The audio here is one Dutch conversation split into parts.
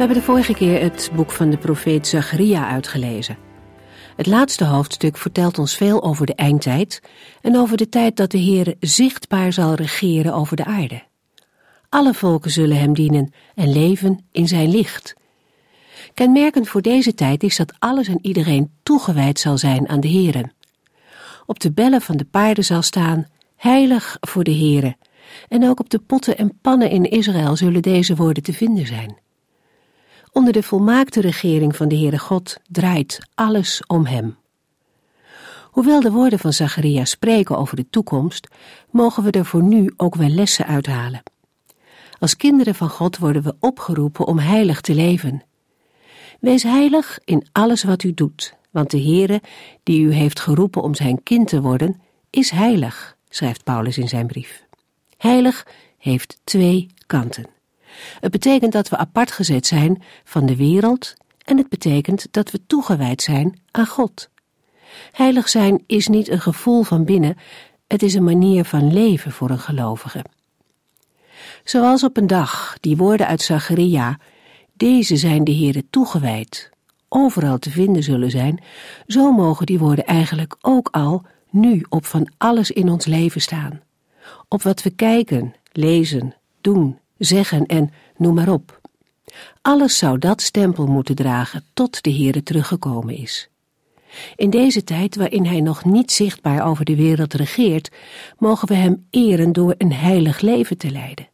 Hebben de vorige keer het boek van de profeet Zacharia uitgelezen. Het laatste hoofdstuk vertelt ons veel over de eindtijd en over de tijd dat de Heer zichtbaar zal regeren over de aarde. Alle volken zullen hem dienen en leven in zijn licht. Kenmerkend voor deze tijd is dat alles en iedereen toegewijd zal zijn aan de Heere. Op de bellen van de paarden zal staan, heilig voor de Heere, en ook op de potten en pannen in Israël zullen deze woorden te vinden zijn. Onder de volmaakte regering van de Heere God draait alles om hem. Hoewel de woorden van Zacharia spreken over de toekomst, mogen we er voor nu ook wel lessen uithalen. Als kinderen van God worden we opgeroepen om heilig te leven. Wees heilig in alles wat u doet, want de Heere, die u heeft geroepen om zijn kind te worden, is heilig, schrijft Paulus in zijn brief. Heilig heeft twee kanten. Het betekent dat we apart gezet zijn van de wereld en het betekent dat we toegewijd zijn aan God. Heilig zijn is niet een gevoel van binnen, het is een manier van leven voor een gelovige. Zoals op een dag die woorden uit Zacharia, deze zijn de Heere toegewijd, overal te vinden zullen zijn, zo mogen die woorden eigenlijk ook al nu op van alles in ons leven staan. Op wat we kijken, lezen, doen, zeggen en noem maar op. Alles zou dat stempel moeten dragen tot de Heere teruggekomen is. In deze tijd waarin hij nog niet zichtbaar over de wereld regeert, mogen we hem eren door een heilig leven te leiden.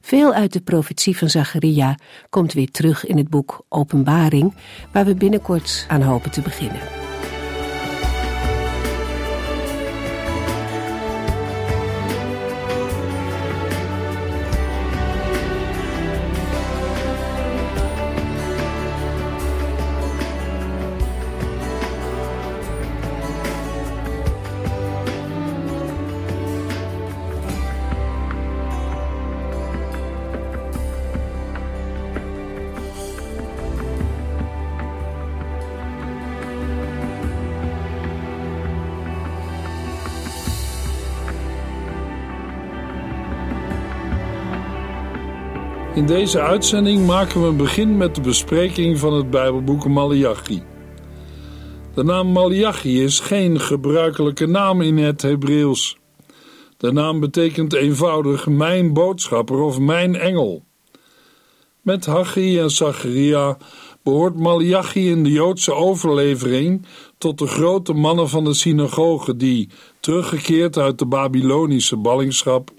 Veel uit de profetie van Zacharia komt weer terug in het boek Openbaring, waar we binnenkort aan hopen te beginnen. In deze uitzending maken we een begin met de bespreking van het Bijbelboek Malachi. De naam Malachi is geen gebruikelijke naam in het Hebreeuws. De naam betekent eenvoudig mijn boodschapper of mijn engel. Met Haggai en Zacharia behoort Malachi in de Joodse overlevering tot de grote mannen van de synagoge die, teruggekeerd uit de Babylonische ballingschap,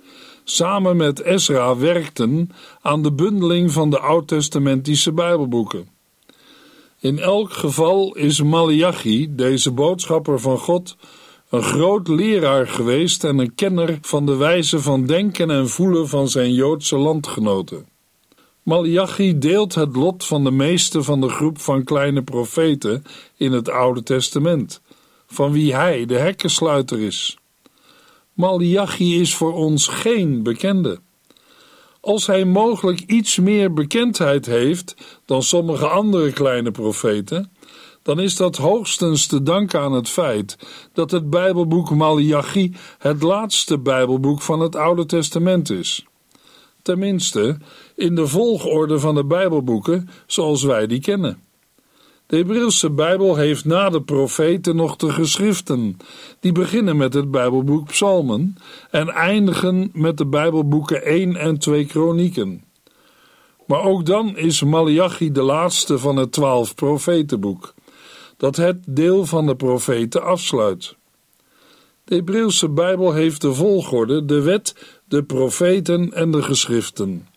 samen met Ezra werkten aan de bundeling van de oud-testamentische Bijbelboeken. In elk geval is Malachi, deze boodschapper van God, een groot leraar geweest en een kenner van de wijze van denken en voelen van zijn Joodse landgenoten. Malachi deelt het lot van de meeste van de groep van kleine profeten in het Oude Testament, van wie hij de hekkensluiter is. Malachi is voor ons geen bekende. Als hij mogelijk iets meer bekendheid heeft dan sommige andere kleine profeten, dan is dat hoogstens te danken aan het feit dat het Bijbelboek Malachi het laatste Bijbelboek van het Oude Testament is. Tenminste, in de volgorde van de Bijbelboeken zoals wij die kennen. De Hebreeuwse Bijbel heeft na de profeten nog de geschriften, die beginnen met het Bijbelboek Psalmen en eindigen met de Bijbelboeken 1 en 2 Kronieken. Maar ook dan is Malachi de laatste van het twaalf profetenboek, dat het deel van de profeten afsluit. De Hebreeuwse Bijbel heeft de volgorde, de wet, de profeten en de geschriften.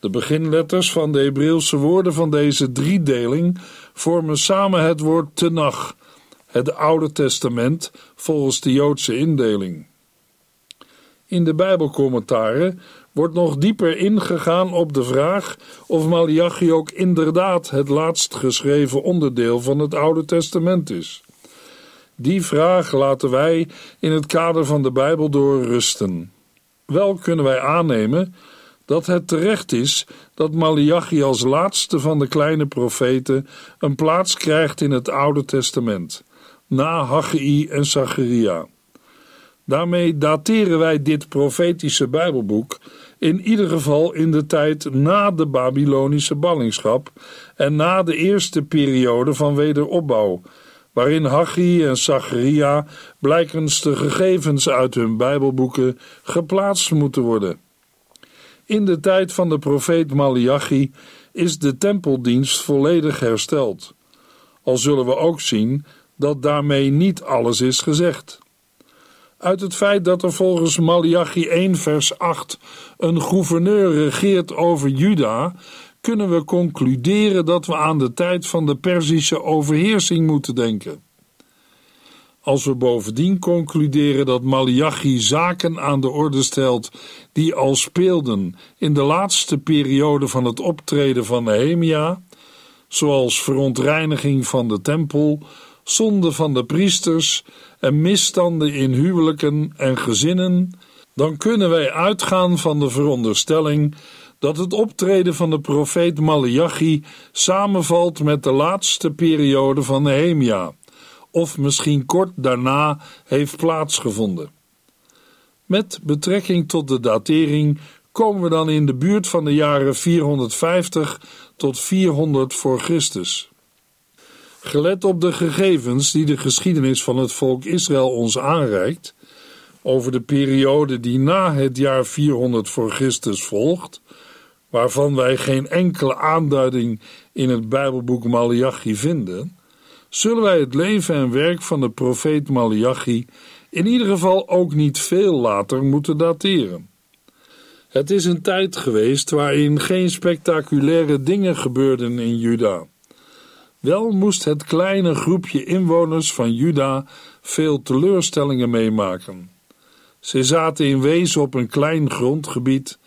De beginletters van de Hebreeuwse woorden van deze driedeling vormen samen het woord Tenach, het Oude Testament volgens de Joodse indeling. In de Bijbelcommentaren wordt nog dieper ingegaan op de vraag of Malachi ook inderdaad het laatst geschreven onderdeel van het Oude Testament is. Die vraag laten wij in het kader van de Bijbel door rusten. Wel kunnen wij aannemen dat het terecht is dat Malachi als laatste van de kleine profeten een plaats krijgt in het Oude Testament, na Haggai en Zacharia. Daarmee dateren wij dit profetische Bijbelboek in ieder geval in de tijd na de Babylonische ballingschap en na de eerste periode van wederopbouw, waarin Haggai en Zacharia blijkens de gegevens uit hun Bijbelboeken geplaatst moeten worden. In de tijd van de profeet Malachi is de tempeldienst volledig hersteld. Al zullen we ook zien dat daarmee niet alles is gezegd. Uit het feit dat er volgens Malachi 1 vers 8 een gouverneur regeert over Juda, kunnen we concluderen dat we aan de tijd van de Perzische overheersing moeten denken. Als we bovendien concluderen dat Malachi zaken aan de orde stelt die al speelden in de laatste periode van het optreden van Nehemia, zoals verontreiniging van de tempel, zonde van de priesters en misstanden in huwelijken en gezinnen, dan kunnen wij uitgaan van de veronderstelling dat het optreden van de profeet Malachi samenvalt met de laatste periode van Nehemia of misschien kort daarna heeft plaatsgevonden. Met betrekking tot de datering komen we dan in de buurt van de jaren 450 tot 400 voor Christus. Gelet op de gegevens die de geschiedenis van het volk Israël ons aanreikt, over de periode die na het jaar 400 voor Christus volgt, waarvan wij geen enkele aanduiding in het Bijbelboek Malachi vinden, zullen wij het leven en werk van de profeet Malachi in ieder geval ook niet veel later moeten dateren. Het is een tijd geweest waarin geen spectaculaire dingen gebeurden in Juda. Wel moest het kleine groepje inwoners van Juda veel teleurstellingen meemaken. Ze zaten in wezen op een klein grondgebied,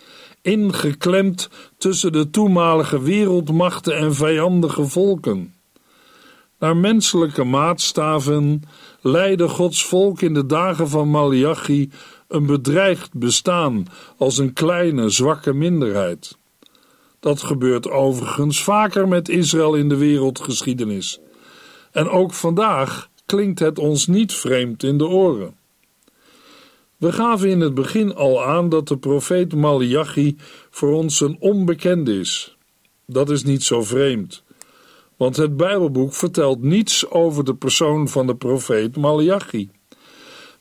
ingeklemd tussen de toenmalige wereldmachten en vijandige volken. Naar menselijke maatstaven leidde Gods volk in de dagen van Malachi een bedreigd bestaan als een kleine, zwakke minderheid. Dat gebeurt overigens vaker met Israël in de wereldgeschiedenis. En ook vandaag klinkt het ons niet vreemd in de oren. We gaven in het begin al aan dat de profeet Malachi voor ons een onbekende is. Dat is niet zo vreemd want het Bijbelboek vertelt niets over de persoon van de profeet Malachi.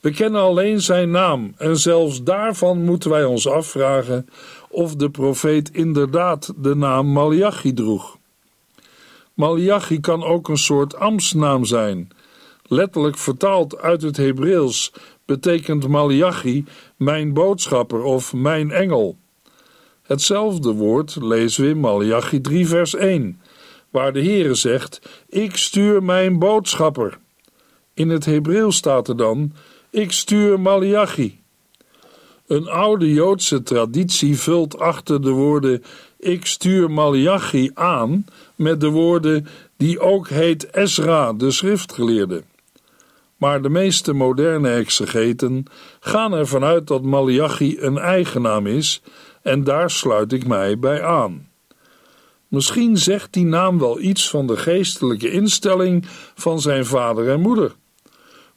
We kennen alleen zijn naam en zelfs daarvan moeten wij ons afvragen of de profeet inderdaad de naam Malachi droeg. Malachi kan ook een soort ambtsnaam zijn. Letterlijk vertaald uit het Hebreeuws betekent Malachi mijn boodschapper of mijn engel. Hetzelfde woord lezen we in Malachi 3 vers 1 waar de Heere zegt: Ik stuur mijn boodschapper. In het Hebreeuws staat er dan: Ik stuur Malachi. Een oude Joodse traditie vult achter de woorden: Ik stuur Malachi aan met de woorden die ook heet Ezra, de schriftgeleerde. Maar de meeste moderne exegeten gaan ervan uit dat Malachi een eigenaam is, en daar sluit ik mij bij aan. Misschien zegt die naam wel iets van de geestelijke instelling van zijn vader en moeder.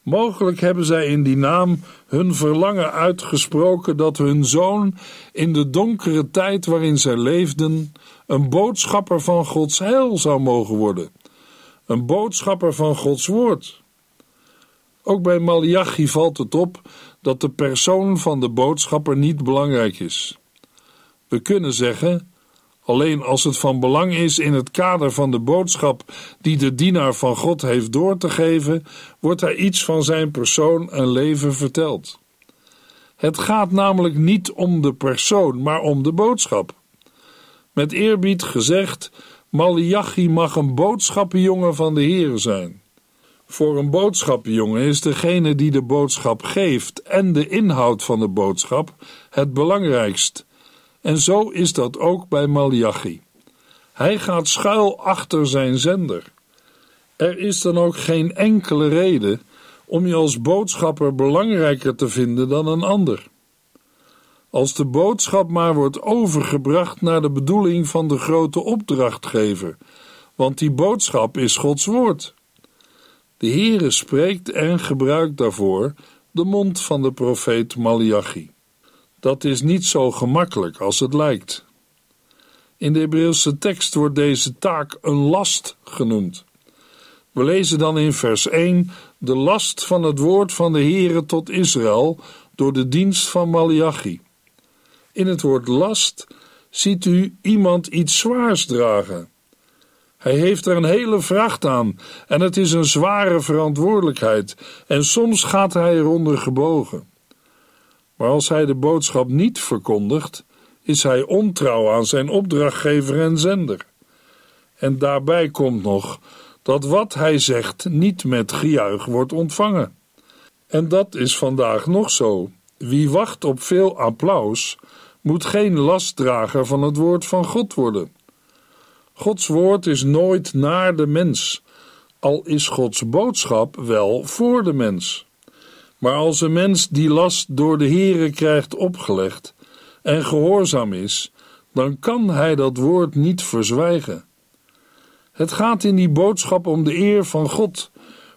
Mogelijk hebben zij in die naam hun verlangen uitgesproken dat hun zoon in de donkere tijd waarin zij leefden een boodschapper van Gods heil zou mogen worden, een boodschapper van Gods woord. Ook bij Malachi valt het op dat de persoon van de boodschapper niet belangrijk is. We kunnen zeggen Alleen als het van belang is in het kader van de boodschap die de dienaar van God heeft door te geven, wordt er iets van zijn persoon en leven verteld. Het gaat namelijk niet om de persoon, maar om de boodschap. Met eerbied gezegd, Malachi mag een boodschappenjongen van de Heer zijn. Voor een boodschappenjongen is degene die de boodschap geeft en de inhoud van de boodschap het belangrijkst En zo is dat ook bij Malachi. Hij gaat schuil achter zijn zender. Er is dan ook geen enkele reden om je als boodschapper belangrijker te vinden dan een ander. Als de boodschap maar wordt overgebracht naar de bedoeling van de grote opdrachtgever, want die boodschap is Gods woord. De Heere spreekt en gebruikt daarvoor de mond van de profeet Malachi. Dat is niet zo gemakkelijk als het lijkt. In de Hebreeuwse tekst wordt deze taak een last genoemd. We lezen dan in vers 1 de last van het woord van de Heere tot Israël door de dienst van Malachi. In het woord last ziet u iemand iets zwaars dragen. Hij heeft er een hele vracht aan en het is een zware verantwoordelijkheid en soms gaat hij eronder gebogen. Maar als hij de boodschap niet verkondigt, is hij ontrouw aan zijn opdrachtgever en zender. En daarbij komt nog dat wat hij zegt niet met gejuich wordt ontvangen. En dat is vandaag nog zo. Wie wacht op veel applaus, moet geen lastdrager van het woord van God worden. Gods woord is nooit naar de mens, al is Gods boodschap wel voor de mens. Maar als een mens die last door de Heere krijgt opgelegd en gehoorzaam is, dan kan hij dat woord niet verzwijgen. Het gaat in die boodschap om de eer van God,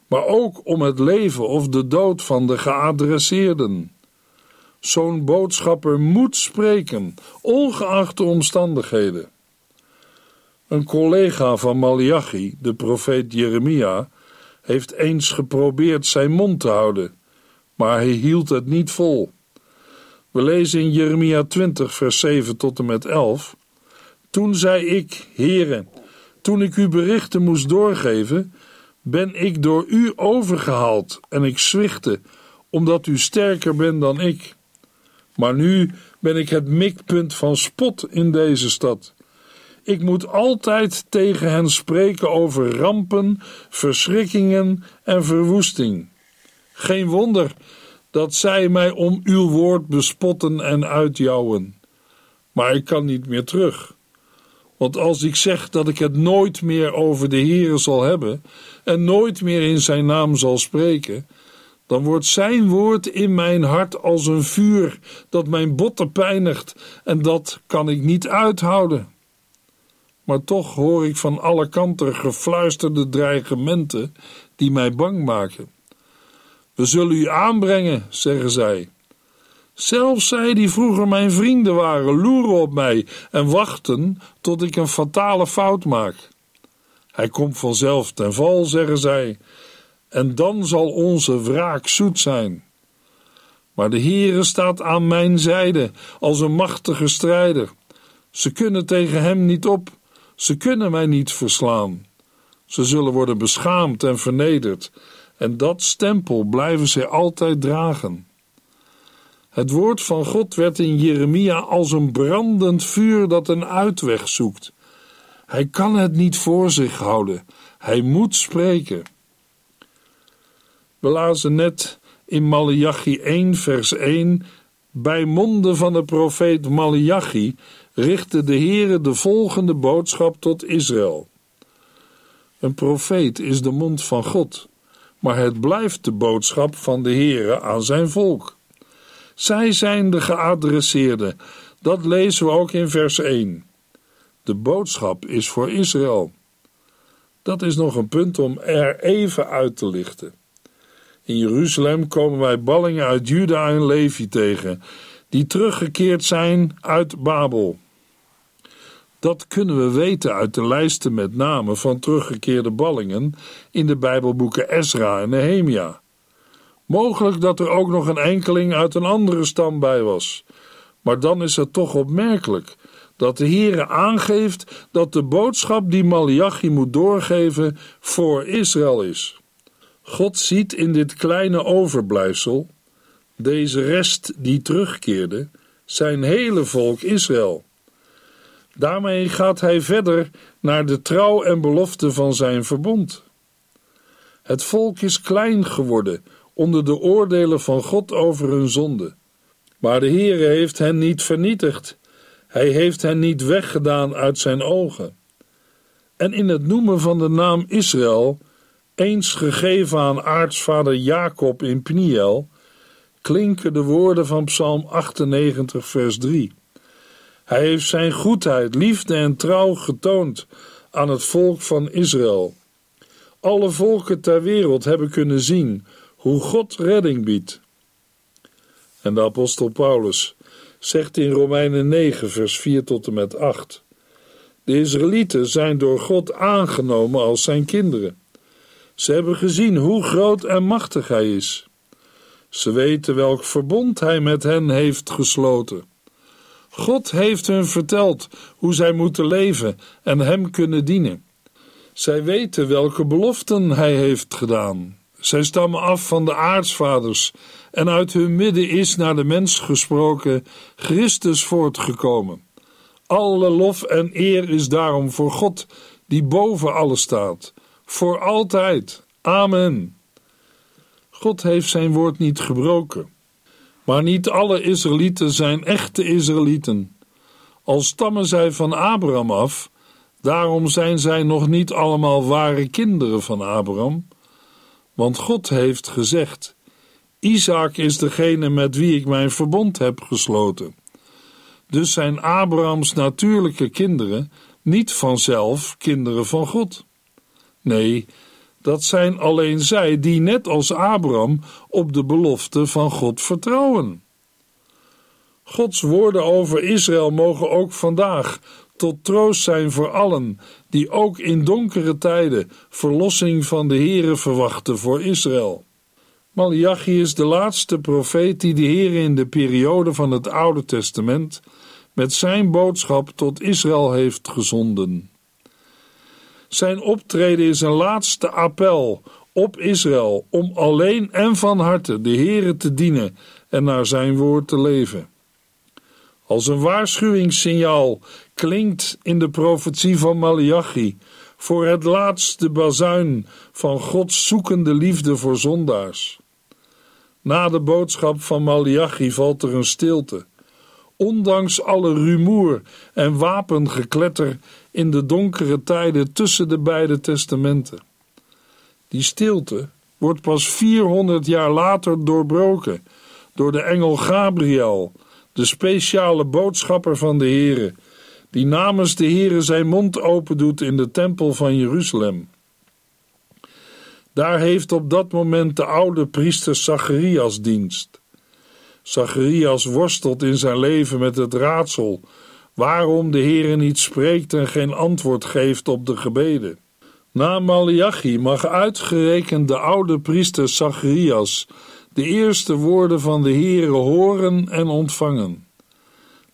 maar ook om het leven of de dood van de geadresseerden. Zo'n boodschapper moet spreken, ongeacht de omstandigheden. Een collega van Malachi, de profeet Jeremia, heeft eens geprobeerd zijn mond te houden, maar hij hield het niet vol. We lezen in Jeremia 20, vers 7 tot en met 11. Toen zei ik, Heere, toen ik uw berichten moest doorgeven, ben ik door u overgehaald en ik zwichtte, omdat u sterker bent dan ik. Maar nu ben ik het mikpunt van spot in deze stad. Ik moet altijd tegen hen spreken over rampen, verschrikkingen en verwoesting. Geen wonder dat zij mij om uw woord bespotten en uitjouwen. Maar ik kan niet meer terug. Want als ik zeg dat ik het nooit meer over de Heere zal hebben en nooit meer in zijn naam zal spreken, dan wordt zijn woord in mijn hart als een vuur dat mijn botten pijnigt en dat kan ik niet uithouden. Maar toch hoor ik van alle kanten gefluisterde dreigementen die mij bang maken. We zullen u aanbrengen, zeggen zij. Zelfs zij die vroeger mijn vrienden waren, loeren op mij en wachten tot ik een fatale fout maak. Hij komt vanzelf ten val, zeggen zij, en dan zal onze wraak zoet zijn. Maar de Heere staat aan mijn zijde als een machtige strijder. Ze kunnen tegen hem niet op, ze kunnen mij niet verslaan. Ze zullen worden beschaamd en vernederd, en dat stempel blijven zij altijd dragen. Het woord van God werd in Jeremia als een brandend vuur dat een uitweg zoekt. Hij kan het niet voor zich houden, hij moet spreken. We lazen net in Malachi 1, vers 1: Bij monden van de profeet Malachi richtte de Heere de volgende boodschap tot Israël. Een profeet is de mond van God, maar het blijft de boodschap van de Heere aan zijn volk. Zij zijn de geadresseerden. Dat lezen we ook in vers 1. De boodschap is voor Israël. Dat is nog een punt om er even uit te lichten. In Jeruzalem komen wij ballingen uit Juda en Levi tegen, die teruggekeerd zijn uit Babel. Dat kunnen we weten uit de lijsten met namen van teruggekeerde ballingen in de Bijbelboeken Ezra en Nehemia. Mogelijk dat er ook nog een enkeling uit een andere stam bij was. Maar dan is het toch opmerkelijk dat de Heere aangeeft dat de boodschap die Malachi moet doorgeven voor Israël is. God ziet in dit kleine overblijfsel, deze rest die terugkeerde, zijn hele volk Israël. Daarmee gaat hij verder naar de trouw en belofte van zijn verbond. Het volk is klein geworden onder de oordelen van God over hun zonde. Maar de Heere heeft hen niet vernietigd. Hij heeft hen niet weggedaan uit zijn ogen. En in het noemen van de naam Israël, eens gegeven aan aartsvader Jacob in Pniel, klinken de woorden van Psalm 98, vers 3. Hij heeft zijn goedheid, liefde en trouw getoond aan het volk van Israël. Alle volken ter wereld hebben kunnen zien hoe God redding biedt. En de apostel Paulus zegt in Romeinen 9, vers 4 tot en met 8: De Israëlieten zijn door God aangenomen als zijn kinderen. Ze hebben gezien hoe groot en machtig hij is. Ze weten welk verbond hij met hen heeft gesloten. God heeft hun verteld hoe zij moeten leven en hem kunnen dienen. Zij weten welke beloften hij heeft gedaan. Zij stammen af van de aartsvaders en uit hun midden is naar de mens gesproken Christus voortgekomen. Alle lof en eer is daarom voor God, die boven alles staat, voor altijd. Amen. God heeft zijn woord niet gebroken. Maar niet alle Israëlieten zijn echte Israëlieten. Al stammen zij van Abraham af, daarom zijn zij nog niet allemaal ware kinderen van Abraham. Want God heeft gezegd: Isaac is degene met wie ik mijn verbond heb gesloten. Dus zijn Abrahams natuurlijke kinderen niet vanzelf kinderen van God. Nee, dat zijn alleen zij die net als Abraham op de belofte van God vertrouwen. Gods woorden over Israël mogen ook vandaag tot troost zijn voor allen die ook in donkere tijden verlossing van de Here verwachten voor Israël. Malachi is de laatste profeet die de Heer in de periode van het Oude Testament met zijn boodschap tot Israël heeft gezonden. Zijn optreden is een laatste appel op Israël om alleen en van harte de Heere te dienen en naar zijn woord te leven. Als een waarschuwingssignaal klinkt in de profetie van Malachi voor het laatste bazuin van Gods zoekende liefde voor zondaars. Na de boodschap van Malachi valt er een stilte. Ondanks alle rumoer en wapengekletter in de donkere tijden tussen de beide testamenten. Die stilte wordt pas 400 jaar later doorbroken door de engel Gabriel, de speciale boodschapper van de Heere, die namens de Heere zijn mond opendoet in de tempel van Jeruzalem. Daar heeft op dat moment de oude priester Zacharias dienst. Zacharias worstelt in zijn leven met het raadsel waarom de Heere niet spreekt en geen antwoord geeft op de gebeden. Na Malachi mag uitgerekend de oude priester Zacharias de eerste woorden van de Heere horen en ontvangen.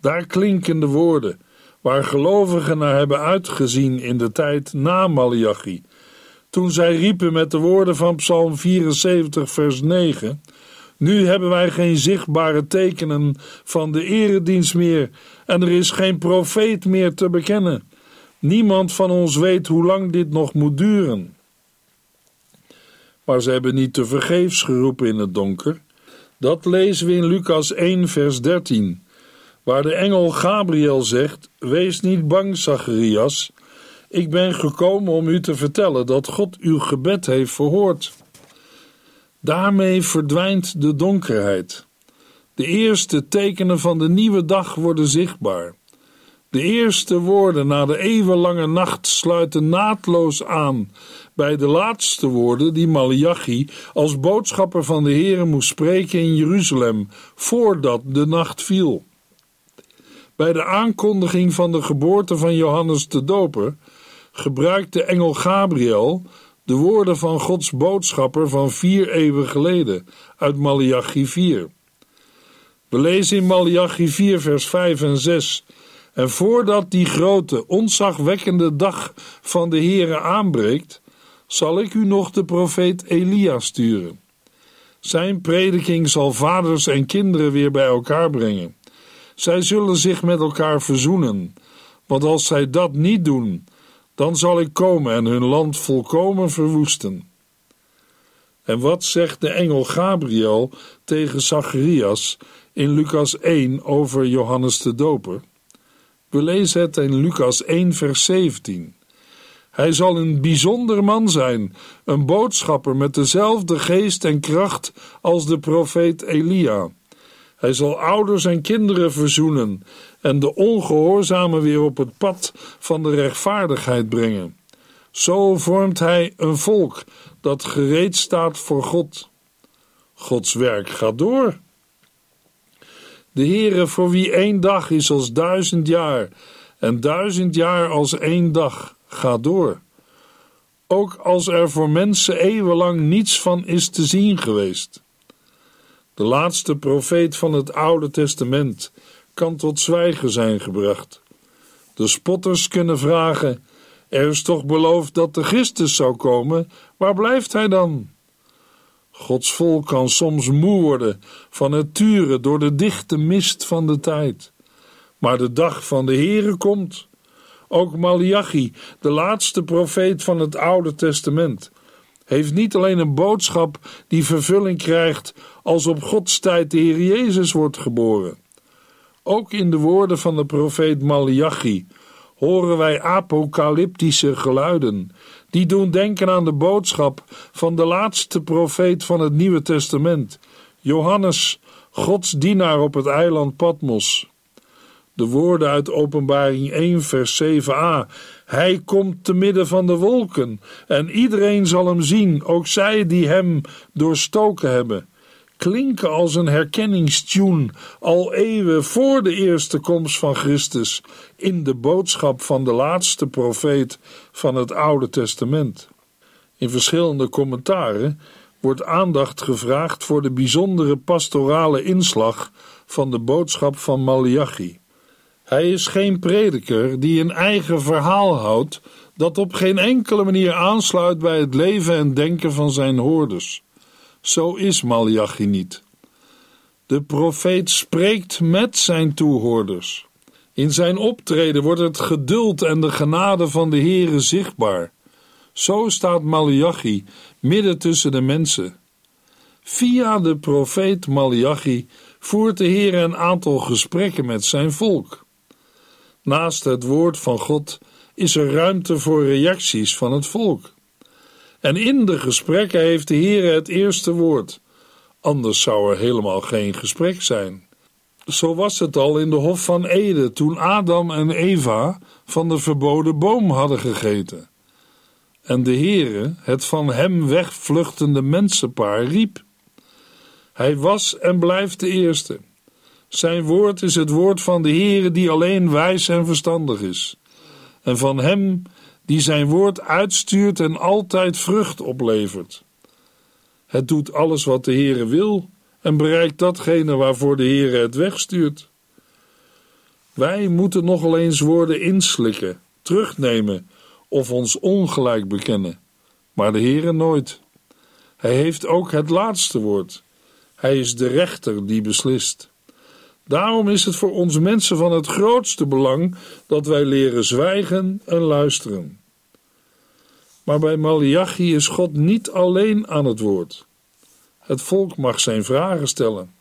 Daar klinken de woorden waar gelovigen naar hebben uitgezien in de tijd na Malachi, toen zij riepen met de woorden van Psalm 74 vers 9 nu hebben wij geen zichtbare tekenen van de eredienst meer en er is geen profeet meer te bekennen. Niemand van ons weet hoe lang dit nog moet duren. Maar ze hebben niet te vergeefs geroepen in het donker. Dat lezen we in Lucas 1, vers 13, waar de engel Gabriel zegt: Wees niet bang, Zacharias. Ik ben gekomen om u te vertellen dat God uw gebed heeft verhoord. Daarmee verdwijnt de donkerheid. De eerste tekenen van de nieuwe dag worden zichtbaar. De eerste woorden na de eeuwenlange nacht sluiten naadloos aan bij de laatste woorden die Malachi als boodschapper van de Heere moest spreken in Jeruzalem voordat de nacht viel. Bij de aankondiging van de geboorte van Johannes de Doper gebruikte engel Gabriel de woorden van Gods boodschapper van vier eeuwen geleden uit Malachi 4. We lezen in Malachi 4 vers 5 en 6 en voordat die grote, onzagwekkende dag van de Heere aanbreekt, zal ik u nog de profeet Elia sturen. Zijn prediking zal vaders en kinderen weer bij elkaar brengen. Zij zullen zich met elkaar verzoenen, want als zij dat niet doen, dan zal ik komen en hun land volkomen verwoesten. En wat zegt de engel Gabriel tegen Zacharias in Lucas 1 over Johannes de Doper? We lezen het in Lucas 1, vers 17. Hij zal een bijzonder man zijn, een boodschapper met dezelfde geest en kracht als de profeet Elia. Hij zal ouders en kinderen verzoenen en de ongehoorzamen weer op het pad van de rechtvaardigheid brengen. Zo vormt hij een volk dat gereed staat voor God. Gods werk gaat door. De Heere voor wie één dag is als duizend jaar en duizend jaar als één dag gaat door. Ook als er voor mensen eeuwenlang niets van is te zien geweest. De laatste profeet van het Oude Testament kan tot zwijgen zijn gebracht. De spotters kunnen vragen: Er is toch beloofd dat de Christus zou komen, waar blijft hij dan? Gods volk kan soms moe worden van het turen door de dichte mist van de tijd. Maar de dag van de Heere komt. Ook Malachi, de laatste profeet van het Oude Testament, heeft niet alleen een boodschap die vervulling krijgt als op Gods tijd de Heer Jezus wordt geboren. Ook in de woorden van de profeet Malachi horen wij apocalyptische geluiden, die doen denken aan de boodschap van de laatste profeet van het Nieuwe Testament, Johannes, Gods dienaar op het eiland Patmos. De woorden uit Openbaring 1, vers 7a. Hij komt te midden van de wolken en iedereen zal hem zien, ook zij die hem doorstoken hebben. Klinken als een herkenningstune al eeuwen voor de eerste komst van Christus in de boodschap van de laatste profeet van het Oude Testament. In verschillende commentaren wordt aandacht gevraagd voor de bijzondere pastorale inslag van de boodschap van Malachi. Hij is geen prediker die een eigen verhaal houdt dat op geen enkele manier aansluit bij het leven en denken van zijn hoorders. Zo is Malachi niet. De profeet spreekt met zijn toehoorders. In zijn optreden wordt het geduld en de genade van de Heere zichtbaar. Zo staat Malachi midden tussen de mensen. Via de profeet Malachi voert de Heer een aantal gesprekken met zijn volk. Naast het woord van God is er ruimte voor reacties van het volk. En in de gesprekken heeft de Heer het eerste woord. Anders zou er helemaal geen gesprek zijn. Zo was het al in de Hof van Eden toen Adam en Eva van de verboden boom hadden gegeten. En de Heere, het van hem wegvluchtende mensenpaar, riep. Hij was en blijft de eerste. Zijn woord is het woord van de Heere die alleen wijs en verstandig is. En van hem die zijn woord uitstuurt en altijd vrucht oplevert. Het doet alles wat de Heere wil en bereikt datgene waarvoor de Heere het wegstuurt. Wij moeten nogal eens woorden inslikken, terugnemen of ons ongelijk bekennen, maar de Heere nooit. Hij heeft ook het laatste woord. Hij is de rechter die beslist. Daarom is het voor ons mensen van het grootste belang dat wij leren zwijgen en luisteren. Maar bij Malachi is God niet alleen aan het woord. Het volk mag zijn vragen stellen.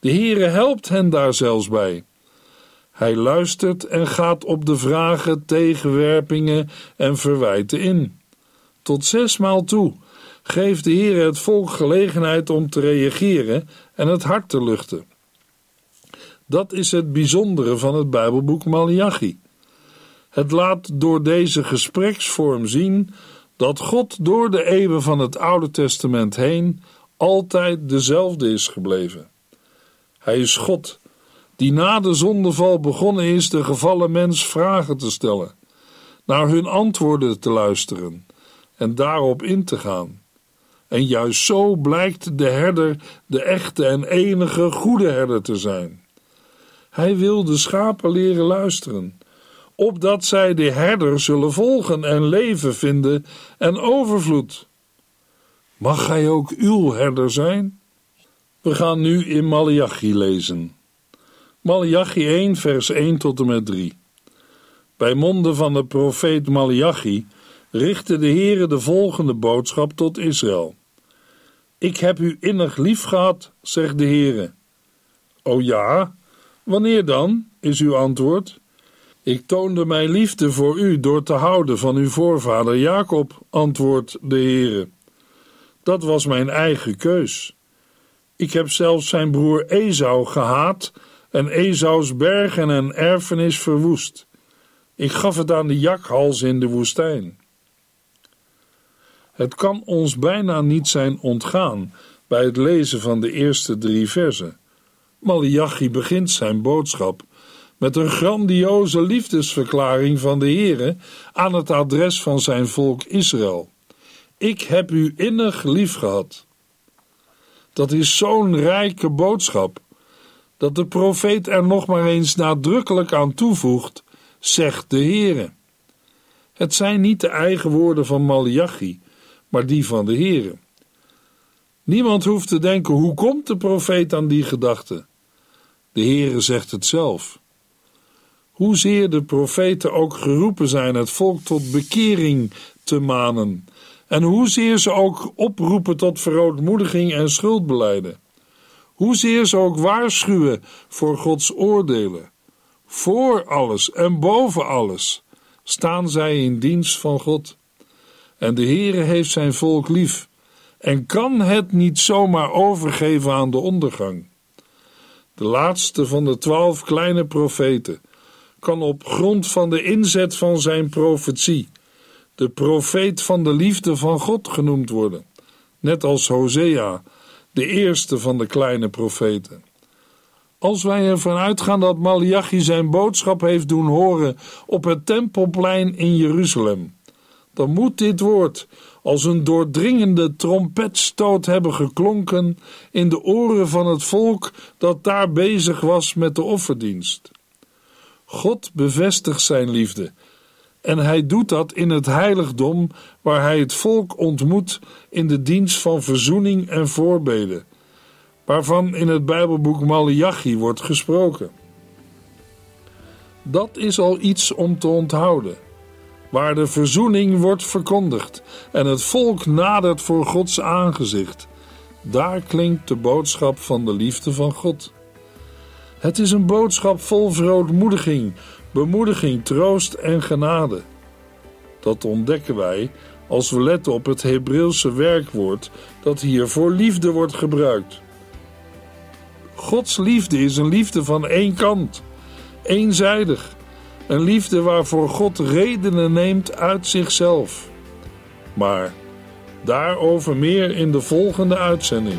De Heere helpt hen daar zelfs bij. Hij luistert en gaat op de vragen, tegenwerpingen en verwijten in. Tot zesmaal toe geeft de Heere het volk gelegenheid om te reageren en het hart te luchten. Dat is het bijzondere van het Bijbelboek Malachi. Het laat door deze gespreksvorm zien dat God door de eeuwen van het Oude Testament heen altijd dezelfde is gebleven. Hij is God, die na de zondeval begonnen is de gevallen mens vragen te stellen, naar hun antwoorden te luisteren en daarop in te gaan. En juist zo blijkt de herder de echte en enige goede herder te zijn. Hij wil de schapen leren luisteren, opdat zij de herder zullen volgen en leven vinden en overvloed. Mag hij ook uw herder zijn? We gaan nu in Malachi lezen. Malachi 1, vers 1 tot en met 3. Bij monden van de profeet Malachi richtte de Heere de volgende boodschap tot Israël. Ik heb u innig lief gehad, zegt de Heere. O ja, Wanneer dan? is uw antwoord. Ik toonde mijn liefde voor u door te houden van uw voorvader Jacob, antwoordt de Heere. Dat was mijn eigen keus. Ik heb zelfs zijn broer Esau gehaat en Esaus bergen en erfenis verwoest. Ik gaf het aan de jakhals in de woestijn. Het kan ons bijna niet zijn ontgaan bij het lezen van de eerste drie versen. Malachi begint zijn boodschap met een grandioze liefdesverklaring van de Heere aan het adres van zijn volk Israël. Ik heb u innig lief gehad. Dat is zo'n rijke boodschap dat de profeet er nog maar eens nadrukkelijk aan toevoegt, zegt de Heere. Het zijn niet de eigen woorden van Malachi, maar die van de Heere. Niemand hoeft te denken hoe komt de profeet aan die gedachte. De Heere zegt het zelf. Hoezeer de profeten ook geroepen zijn het volk tot bekering te manen, en hoezeer ze ook oproepen tot verootmoediging en schuldbeleiden. Hoezeer ze ook waarschuwen voor Gods oordelen. Voor alles en boven alles staan zij in dienst van God. En de Heere heeft zijn volk lief en kan het niet zomaar overgeven aan de ondergang. De laatste van de twaalf kleine profeten kan op grond van de inzet van zijn profetie de profeet van de liefde van God genoemd worden, net als Hosea, de eerste van de kleine profeten. Als wij ervan uitgaan dat Malachi zijn boodschap heeft doen horen op het tempelplein in Jeruzalem, dan moet dit woord als een doordringende trompetstoot hebben geklonken in de oren van het volk dat daar bezig was met de offerdienst. God bevestigt zijn liefde en hij doet dat in het heiligdom waar hij het volk ontmoet in de dienst van verzoening en voorbeden, waarvan in het Bijbelboek Malachi wordt gesproken. Dat is al iets om te onthouden waar de verzoening wordt verkondigd en het volk nadert voor Gods aangezicht. Daar klinkt de boodschap van de liefde van God. Het is een boodschap vol verootmoediging, bemoediging, troost en genade. Dat ontdekken wij als we letten op het Hebreeuwse werkwoord dat hier voor liefde wordt gebruikt. Gods liefde is een liefde van één kant, eenzijdig een liefde waarvoor God redenen neemt uit zichzelf. Maar daarover meer in de volgende uitzending.